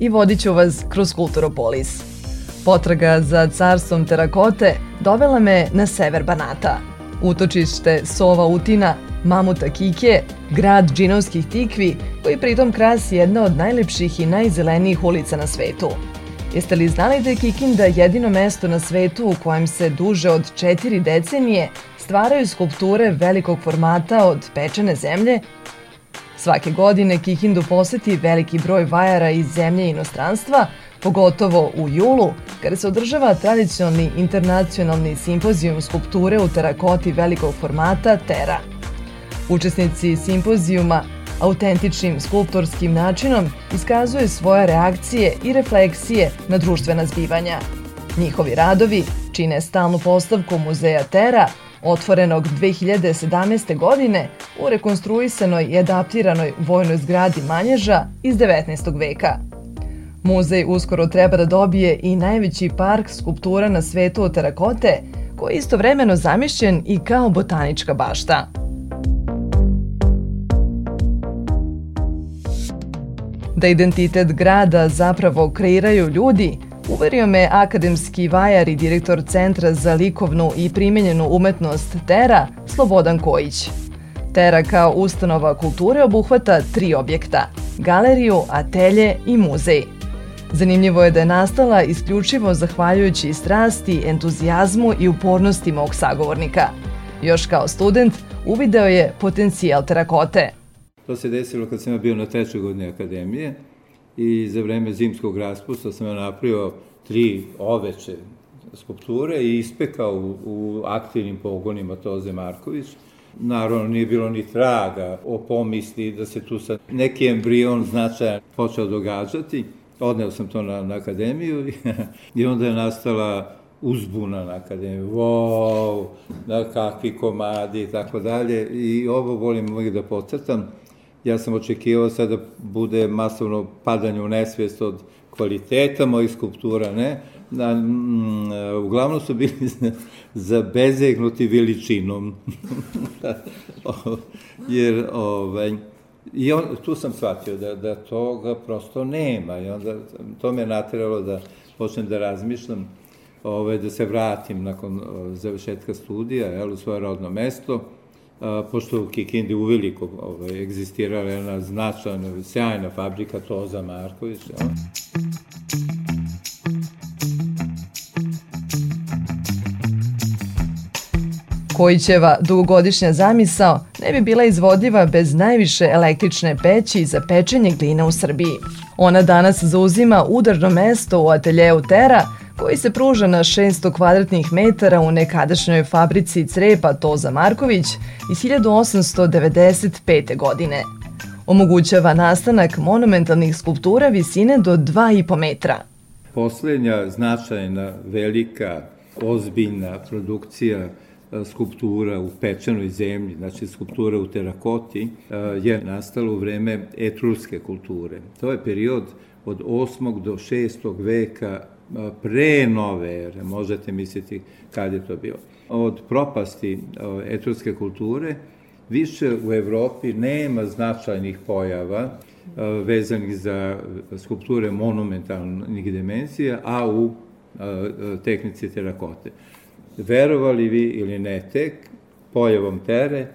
i vodit ću vas kroz Kulturopolis. Potraga za carstvom terakote dovela me na sever Banata. Utočište Sova Utina, Mamuta Kike, grad džinovskih tikvi, koji pritom krasi jedna od najlepših i najzelenijih ulica na svetu. Jeste li znali da je Kikinda jedino mesto na svetu u kojem se duže od četiri decenije stvaraju skulpture velikog formata od pečene zemlje Svake godine Kikindu poseti veliki broj vajara iz zemlje i inostranstva, pogotovo u julu, kada se održava tradicionalni internacionalni simpozijum skulpture u terakoti velikog formata Tera. Učesnici simpozijuma autentičnim skulptorskim načinom iskazuje svoje reakcije i refleksije na društvena zbivanja. Njihovi radovi čine stalnu postavku muzeja Tera otvorenog 2017. godine u rekonstruisanoj i adaptiranoj vojnoj zgradi Manježa iz 19. veka. Muzej uskoro treba da dobije i najveći park skulptura na svetu od terakote, koji je istovremeno zamišljen i kao botanička bašta. Da identitet grada zapravo kreiraju ljudi – Uverio me akademski vajar i direktor Centra za likovnu i primenjenu umetnost Tera, Slobodan Kojić. Tera kao ustanova kulture obuhvata tri objekta – galeriju, atelje i muzej. Zanimljivo je da je nastala isključivo zahvaljujući strasti, entuzijazmu i upornosti mog sagovornika. Još kao student uvideo je potencijal terakote. To se desilo kad sam bio na trećoj godini akademije i za vreme zimskog raspusta sam ja napravio tri oveće skulpture i ispekao u, u aktivnim pogonima Toze Marković. Naravno, nije bilo ni traga o pomisli da se tu sad neki embrion značajan počeo događati. Odneo sam to na, na akademiju i onda je nastala uzbuna na akademiju, wow, da kakvi komadi i tako dalje. I ovo volim uvijek da pocrtam ja sam očekivao sad da bude masovno padanje u nesvijest od kvaliteta mojih skulptura, ne, da, mm, uglavnom su bili zabezegnuti veličinom. Jer, ovaj, I on, tu sam shvatio da, da toga prosto nema i onda to me natiralo da počnem da razmišljam, ovaj, da se vratim nakon završetka studija jel, u svoje rodno mesto, pošto u Kikindi uveliko ovaj, egzistirala jedna značajna, sjajna fabrika Toza Marković. Ja. Kojićeva dugogodišnja zamisao ne bi bila izvodiva bez najviše električne peći za pečenje gline u Srbiji. Ona danas zauzima udarno mesto u ateljeu Tera, koji se pruža na 600 kvadratnih metara u nekadašnjoj fabrici crepa Toza Marković iz 1895. godine. Omogućava nastanak monumentalnih skulptura visine do 2,5 metra. Poslednja značajna, velika, ozbiljna produkcija e, skulptura u pečenoj zemlji, znači skulptura u terakoti, e, je nastala u vreme etruske kulture. To je period od 8. do 6. veka pre nove ere, možete misliti kad je to bilo. Od propasti etruske kulture više u Evropi nema značajnih pojava vezanih za skulpture monumentalnih dimenzija, a u tehnici terakote. Verovali vi ili ne tek, pojavom tere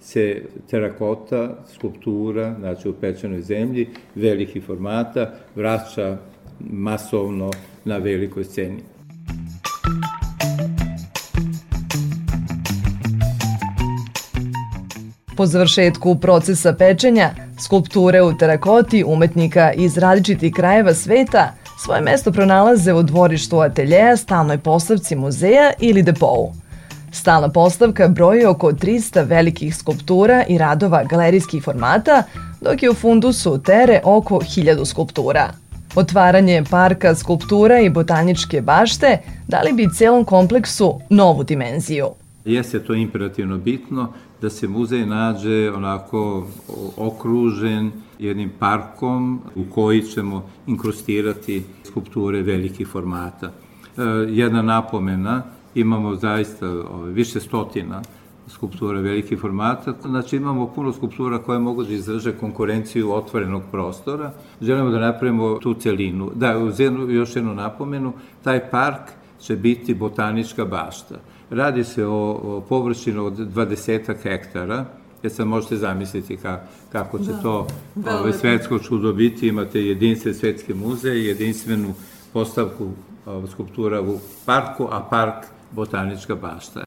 se terakota, skulptura, znači u pečenoj zemlji, velikih formata, vraća masovno na velikoj sceni. Po završetku procesa pečenja, skulpture u terakoti umetnika iz različitih krajeva sveta svoje mesto pronalaze u dvorištu ateljeja, stalnoj postavci muzeja ili depovu. Stalna postavka broji oko 300 velikih skulptura i radova galerijskih formata, dok je u fundusu tere oko 1000 skulptura – Otvaranje parka skulptura i botaničke bašte dali bi celom kompleksu novu dimenziju. Jeste to imperativno bitno da se muzej nađe onako okružen jednim parkom u koji ćemo inkrustirati skulpture velikih formata. E, jedna napomena, imamo zaista više stotina skulptura velikih formata, znači imamo puno skulptura koje mogu da izdrže konkurenciju otvorenog prostora. Želimo da napravimo tu celinu. Da, uz jednu, još jednu napomenu, taj park će biti botanička bašta. Radi se o, o površinu od 20 hektara, jer sad možete zamisliti ka, kako će da. to ove, ovaj, svetsko čudo biti. Imate jedinstven svetski muzej, jedinstvenu postavku ove, skulptura u parku, a park botanička bašta.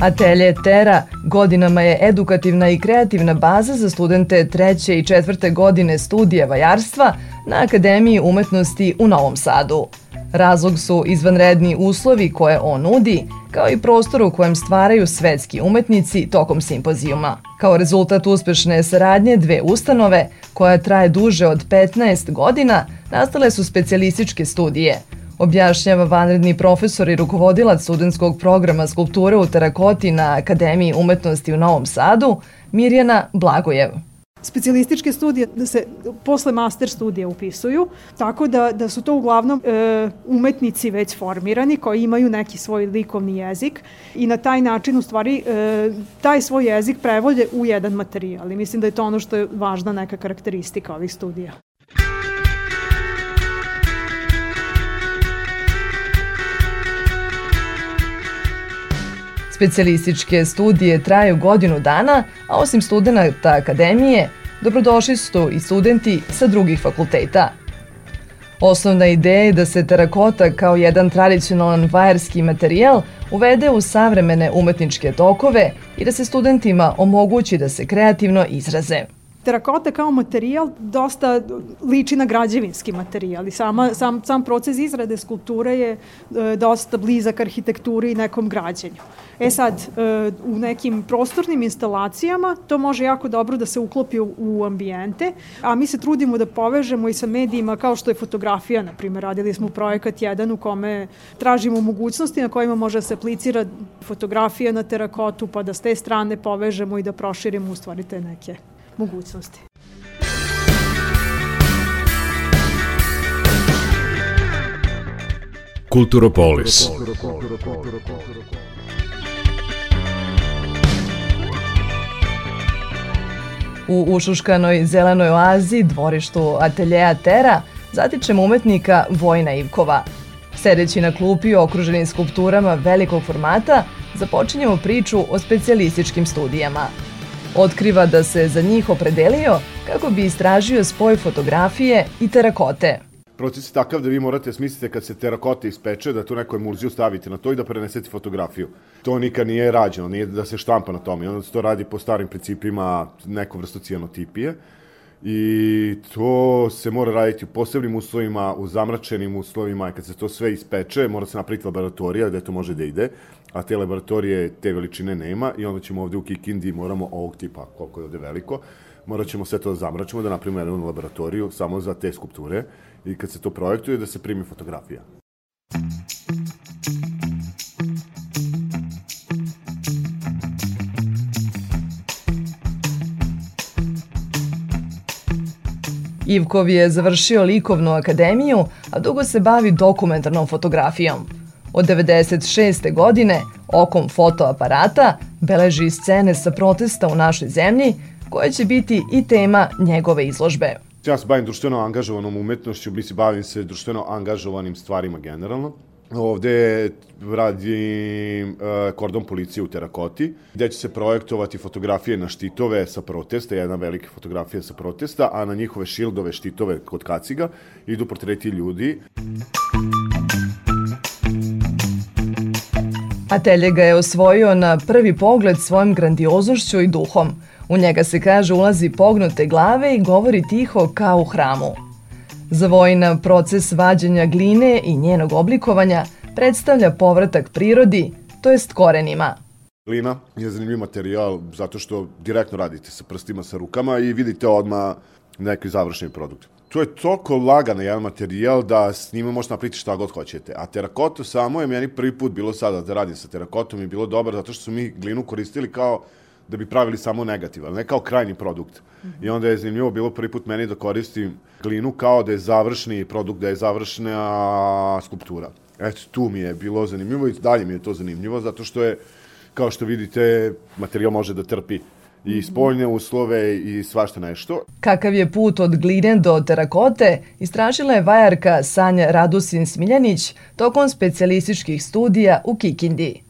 Atelje Tera godinama je edukativna i kreativna baza za studente treće i četvrte godine studija vajarstva na Akademiji umetnosti u Novom Sadu. Razlog su izvanredni uslovi koje on nudi, kao i prostor u kojem stvaraju svetski umetnici tokom simpozijuma. Kao rezultat uspešne saradnje dve ustanove, koja traje duže od 15 godina, nastale su specijalističke studije – objašnjava vanredni profesor i rukovodilac studentskog programa skulpture u terakoti na Akademiji umetnosti u Novom Sadu, Mirjana Blagojev. Specijalističke studije da se posle master studija upisuju, tako da, da su to uglavnom e, umetnici već formirani koji imaju neki svoj likovni jezik i na taj način u stvari e, taj svoj jezik prevode u jedan materijal i mislim da je to ono što je važna neka karakteristika ovih studija. Specijalističke studije traju godinu dana, a osim studenta akademije, dobrodošli su i studenti sa drugih fakulteta. Osnovna ideja je da se terakota kao jedan tradicionalan vajarski materijal uvede u savremene umetničke tokove i da se studentima omogući da se kreativno izraze. Terakota kao materijal dosta liči na građevinski materijal i sama, sam, sam proces izrade skulpture je e, dosta blizak arhitekturi i nekom građenju. E sad, e, u nekim prostornim instalacijama to može jako dobro da se uklopi u, u ambijente, a mi se trudimo da povežemo i sa medijima kao što je fotografija, na primjer, radili smo projekat jedan u kome tražimo mogućnosti na kojima može da se aplicira fotografija na terakotu, pa da s te strane povežemo i da proširimo u stvari te neke mogućnosti. Kulturopolis. U ušuškanoj zelenoj oazi, dvorištu ateljeja Tera, zatičemo umetnika Vojna Ivkova. Sedeći na klupi okruženim skulpturama velikog formata, započinjemo priču o specijalističkim studijama – Otkriva da se za njih opredelio kako bi istražio spoj fotografije i terakote. Proces je takav da vi morate smisliti kad se terakote ispeče, da tu neku emulziju stavite na to i da prenesete fotografiju. To nikad nije rađeno, nije da se štampa na tome. Onda se to radi po starim principima neku vrstu cijanotipije. I to se mora raditi u posebnim uslovima, u zamračenim uslovima i kad se to sve ispeče, mora se napraviti laboratorija gde to može da ide a te laboratorije te veličine nema i onda ćemo ovde u Kikindi moramo ovog tipa, koliko je ovde veliko, morat ćemo sve to da zamračimo, da napravimo jednu laboratoriju samo za te skulpture i kad se to projektuje da se primi fotografija. Ivkov je završio likovnu akademiju, a dugo se bavi dokumentarnom fotografijom – Od 96. godine okom fotoaparata beleži scene sa protesta u našoj zemlji koje će biti i tema njegove izložbe. Ja se bavim društveno angažovanom umetnošću, mislim, bavim se društveno angažovanim stvarima generalno. Ovde radim uh, kordon policije u terakoti, gde će se projektovati fotografije na štitove sa protesta, jedna velika fotografija sa protesta, a na njihove šildove, štitove kod kaciga idu portreti ljudi. Atelje ga je osvojio na prvi pogled svojom grandioznošću i duhom. U njega se kaže ulazi pognute glave i govori tiho kao u hramu. Za vojna proces vađenja gline i njenog oblikovanja predstavlja povratak prirodi, to jest korenima. Glina je zanimljiv materijal zato što direktno radite sa prstima, sa rukama i vidite odmah neki završeni produkt. To je toliko lagan jedan materijal da s njima možete napraviti šta god hoćete. A terakotu samo je meni prvi put bilo sada da radim sa terakotom i bilo dobro zato što su mi glinu koristili kao da bi pravili samo negativan, ne kao krajni produkt. Mm -hmm. I onda je zanimljivo bilo prvi put meni da koristim glinu kao da je završni produkt, da je završna skulptura. Eto, tu mi je bilo zanimljivo i dalje mi je to zanimljivo, zato što je, kao što vidite, materijal može da trpi i spoljne uslove i svašta nešto. Kakav je put od gline do terakote, istražila je vajarka Sanja Radusin Smiljanić tokom specijalističkih studija u Kikindi.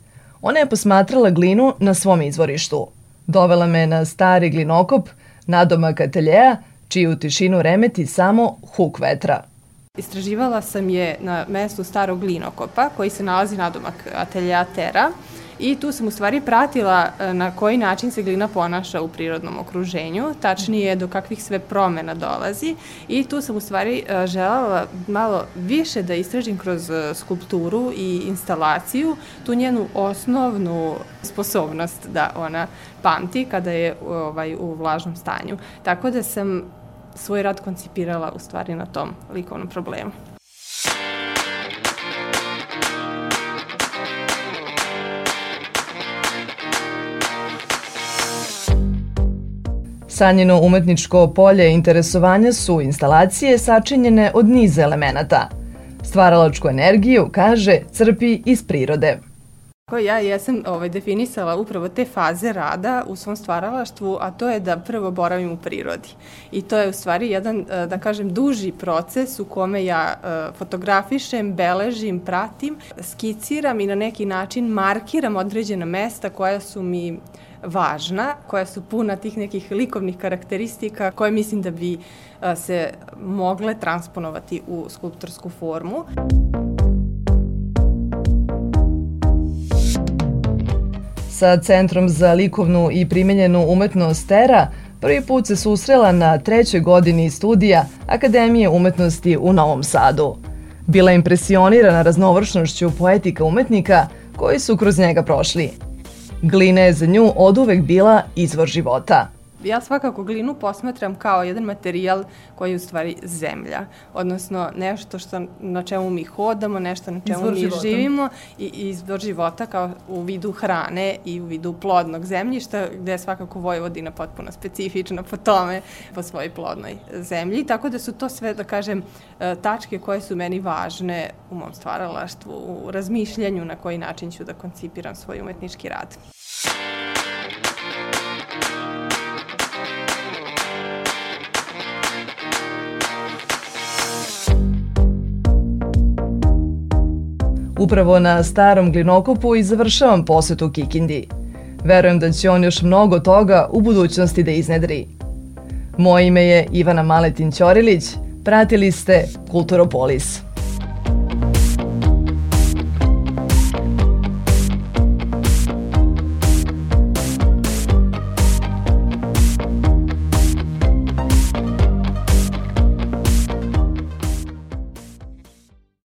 Ona je posmatrala glinu na svom izvorištu. Dovela me na stari glinokop, nadomak ateljeja, čiju tišinu remeti samo huk vetra. Istraživala sam je na mestu starog glinokopa koji se nalazi nadomak ateljeja Tera i tu sam u stvari pratila e, na koji način se glina ponaša u prirodnom okruženju, tačnije do kakvih sve promena dolazi i tu sam u stvari e, želala malo više da istražim kroz e, skulpturu i instalaciju tu njenu osnovnu sposobnost da ona pamti kada je ovaj, u vlažnom stanju. Tako da sam svoj rad koncipirala u stvari na tom likovnom problemu. Sanjino umetničko polje interesovanja su instalacije sačinjene od niza elemenata. Stvaralačku energiju, kaže, crpi iz prirode. Ja jesam ovaj, definisala upravo te faze rada u svom stvaralaštvu, a to je da prvo boravim u prirodi. I to je u stvari jedan, e, da kažem, duži proces u kome ja e, fotografišem, beležim, pratim, skiciram i na neki način markiram određena mesta koja su mi važna, koja su puna tih nekih likovnih karakteristika koje mislim da bi e, se mogle transponovati u skulptorsku formu. Sa Centrom za likovnu i primenjenu umetnost TERA prvi put se susrela na trećoj godini studija Akademije umetnosti u Novom Sadu. Bila impresionirana raznovršnošću poetika umetnika koji su kroz njega prošli. Glina je za nju oduvek bila izvor života ja svakako glinu posmatram kao jedan materijal koji je u stvari zemlja, odnosno nešto što, na čemu mi hodamo, nešto na čemu izvor mi života. živimo i, i izvor života kao u vidu hrane i u vidu plodnog zemljišta, gde je svakako Vojvodina potpuno specifična po tome, po svojoj plodnoj zemlji, tako da su to sve, da kažem, e, tačke koje su meni važne u mom stvaralaštvu, u razmišljanju na koji način ću da koncipiram svoj umetnički rad. Upravo na starom glinokopu i završavam posetu Kikindi. Verujem da će on još mnogo toga u budućnosti da iznedri. Moje ime je Ivana Maletin Ćorilić, pratili ste Kulturopolis.